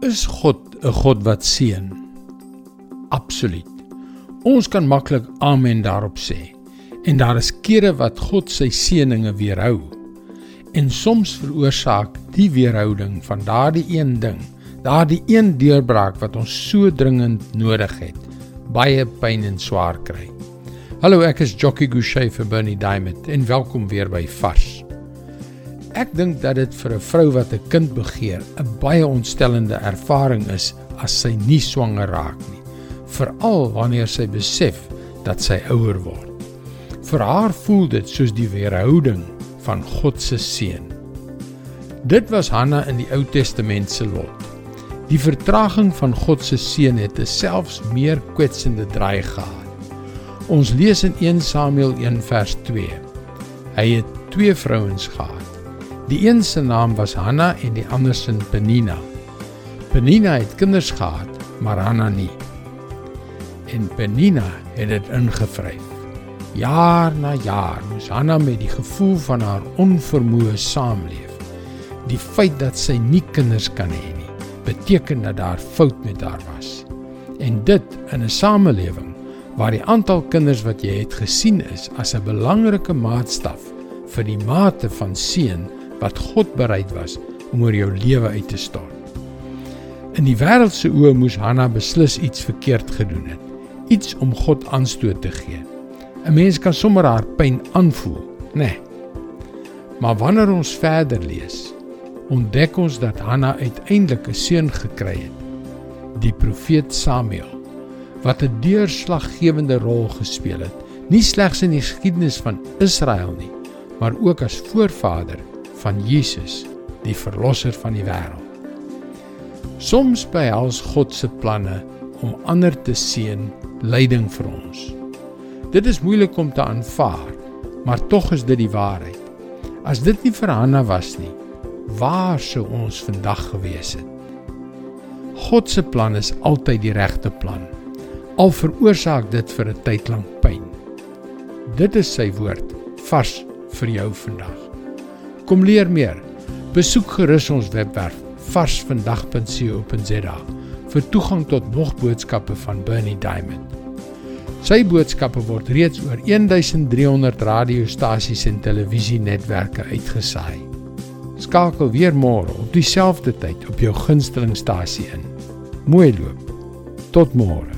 Is God 'n God wat seën? Absoluut. Ons kan maklik amen daarop sê. En daar is kere wat God sy seëninge weerhou. En soms veroorsaak die weerhouding van daardie een ding, daardie een deurbraak wat ons so dringend nodig het, baie pyn en swaar kry. Hallo, ek is Jockey Gouchee vir Bernie Diamond en welkom weer by Vars. Ek dink dat dit vir 'n vrou wat 'n kind begeer 'n baie ontstellende ervaring is as sy nie swanger raak nie, veral wanneer sy besef dat sy ouer word. Vir haar voel dit soos die weerhouding van God se seën. Dit was Hanna in die Ou Testament se lot. Die vertraging van God se seën het 'n selfs meer kwetsende draai gehad. Ons lees in 1 Samuel 1 vers 2. Hy het twee vrouens gehad. Die een se naam was Hanna en die ander se Penina. Penina het kinders gehad, maar Hanna nie. En Penina het dit ingevryf. Jaar na jaar moes Hanna met die gevoel van haar onvermoë saamleef. Die feit dat sy nie kinders kan hê nie, beteken dat daar fout met haar was. En dit in 'n samelewing waar die aantal kinders wat jy het gesien is as 'n belangrike maatstaf vir die mate van seën wat God bereid was om oor jou lewe uit te stort. In die wêreld se oë moes Hanna beslis iets verkeerd gedoen het, iets om God aanstoot te gee. 'n Mens kan sommer haar pyn aanvoel, nê? Nee. Maar wanneer ons verder lees, ontdek ons dat Hanna uiteindelik 'n seun gekry het, die profeet Samuel, wat 'n deurslaggewende rol gespeel het, nie slegs in die geskiedenis van Israel nie, maar ook as voorvader van Jesus, die verlosser van die wêreld. Soms behels God se planne om ander te seën, leiding vir ons. Dit is moeilik om te aanvaar, maar tog is dit die waarheid. As dit nie vir Hanna was nie, waar sou ons vandag gewees het? God se plan is altyd die regte plan. Al veroorsaak dit vir 'n tyd lank pyn. Dit is sy woord vars vir jou vandag. Kom leer meer. Besoek gerus ons webwerf varsvandag.co.za vir toegang tot nog boodskappe van Bernie Diamond. Sy boodskappe word reeds oor 1300 radiostasies en televisienetwerke uitgesaai. Skakel weer môre op dieselfde tyd op jou gunstelingstasie in. Mooi loop. Tot môre.